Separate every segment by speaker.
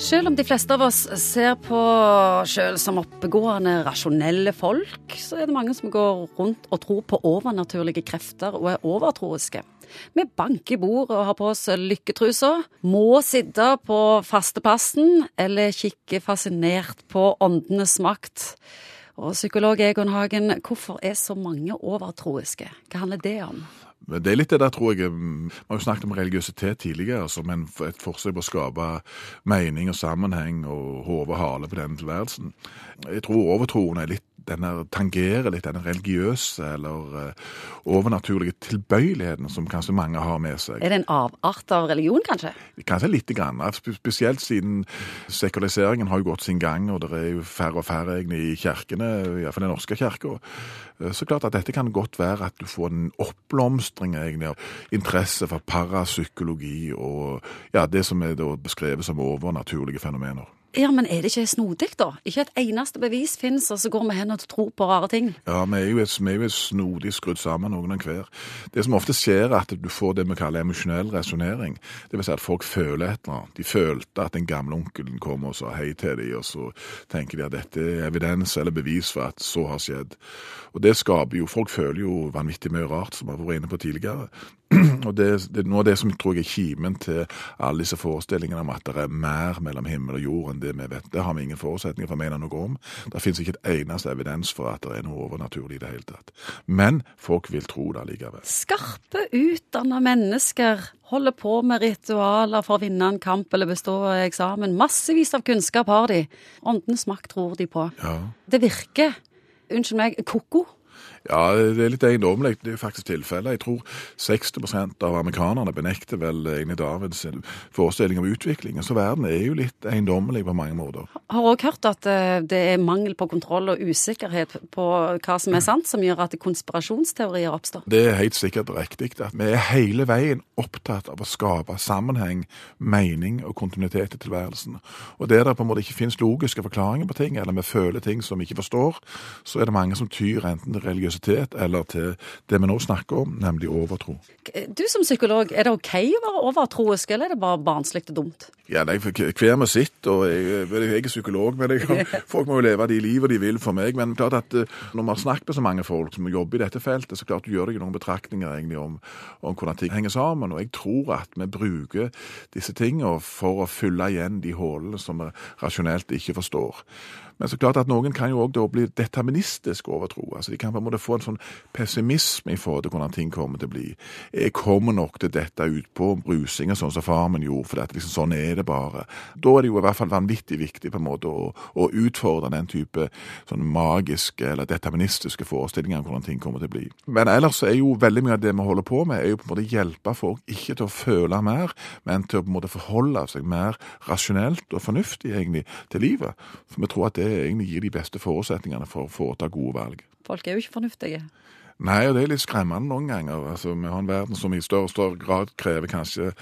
Speaker 1: Selv om de fleste av oss ser på sjøl som oppegående, rasjonelle folk, så er det mange som går rundt og tror på overnaturlige krefter og er overtroiske. Vi banker i bordet og har på oss lykketrusa, må sitte på fastepassen eller kikke fascinert på åndenes makt. Og psykolog Egon Hagen, hvorfor er så mange overtroiske? Hva handler det om?
Speaker 2: Det er litt det der, tror jeg Vi har jo snakket om religiøsitet tidligere som en, et forsøk på å skape mening og sammenheng og hode hale på denne tilværelsen. Jeg tror overtroen er litt denne tangerer litt denne religiøse eller uh, overnaturlige tilbøyeligheten som kanskje mange har med seg.
Speaker 1: Er det en avart av religion, kanskje?
Speaker 2: Kanskje lite grann. Spesielt siden sekulariseringen har jo gått sin gang, og det er jo færre og færre egne i kirkene, iallfall den norske kirka. Eh, så klart at dette kan godt være at du får en oppblomstring egentlig av interesse for parapsykologi og ja, det som er beskrevet som overnaturlige fenomener.
Speaker 1: Ja, men er det ikke snodig, da? Ikke et eneste bevis fins, og så går vi hen og tror på rare ting.
Speaker 2: Ja, vi er jo, vi er jo snodig skrudd sammen, noen og hver. Det som ofte skjer, er at du får det vi kaller emosjonell resonnering. Det vil si at folk føler et eller annet. De følte at den gamle onkelen kom og sa hei til dem, og så tenker de at dette er evidens eller bevis for at så har skjedd. Og det skaper jo Folk føler jo vanvittig mye rart, som vi har vært inne på tidligere. Og det, det, Noe av det som jeg tror jeg er kimen til alle disse forestillingene om at det er mer mellom himmel og jord enn det vi vet, det har vi ingen forutsetninger for å mene noe om. Det finnes ikke et eneste evidens for at det er noe overnaturlig i det hele tatt. Men folk vil tro det likevel.
Speaker 1: Skarpe, utdanna mennesker holder på med ritualer for å vinne en kamp eller bestå eksamen. Massevis av kunnskap har de. Åndens makt tror de på.
Speaker 2: Ja.
Speaker 1: Det virker, unnskyld meg, ko-ko.
Speaker 2: Ja, det er litt eiendommelig. Det er faktisk tilfellet. Jeg tror 60% av amerikanerne benekter vel egentlig Davids forestilling om utvikling. Så verden er jo litt eiendommelig på mange måter.
Speaker 1: Har òg hørt at eh, det er mangel på kontroll og usikkerhet på hva som er sant, som gjør at konspirasjonsteorier oppstår?
Speaker 2: Det er helt sikkert riktig. at Vi er hele veien opptatt av å skape sammenheng, mening og kontinuitet i tilværelsen. Og der det på en måte ikke finnes logiske forklaringer på ting, eller vi føler ting som vi ikke forstår, så er det mange som tyr enten til religiøsitet religiøsitet eller til det vi nå snakker om, nemlig overtro.
Speaker 1: Du som psykolog, er det OK å være overtroisk, eller er det bare barnslig og dumt?
Speaker 2: Ja, nei, Hver med sitt. og jeg, jeg, er psykolog, men jeg, folk må jo leve de livet de vil for meg. Men klart at når når man snakket med så mange folk som jobber i dette feltet, så klart du gjør deg noen betraktninger egentlig om, om hvordan ting henger sammen. Og jeg tror at vi bruker disse tingene for å fylle igjen de hullene som vi rasjonelt ikke forstår. Men så klart at noen kan jo òg bli deterministisk overtro. Altså De kan på en måte få en sånn pessimisme i forhold til hvordan ting kommer til å bli. Jeg kommer nok til dette utpå brusinga sånn som far min gjorde, for liksom, sånn er det bare. Da er det jo i hvert fall vanvittig viktig på en måte å, å utfordre den type sånn magiske eller deterministiske forestillinger om hvordan ting kommer til å bli. Men ellers er jo veldig mye av det vi holder på med, er jo på en måte hjelpe folk ikke til å føle mer, men til å på en måte forholde seg mer rasjonelt og fornuftig egentlig til livet. For vi tror at det egentlig gir de beste forutsetningene for å få ta gode valg.
Speaker 1: Folk er jo ikke fornuftige.
Speaker 2: Nei, og det er litt skremmende noen ganger. Altså, Vi har en verden som i større og større grad krever kanskje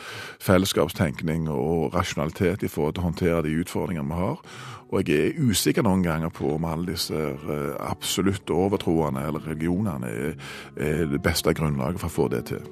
Speaker 2: fellesskapstenkning og rasjonalitet i forhold til å håndtere de utfordringene vi har. Og jeg er usikker noen ganger på om alle disse absolutt absolutte overtroene eller religionene er, er det beste grunnlaget for å få det til.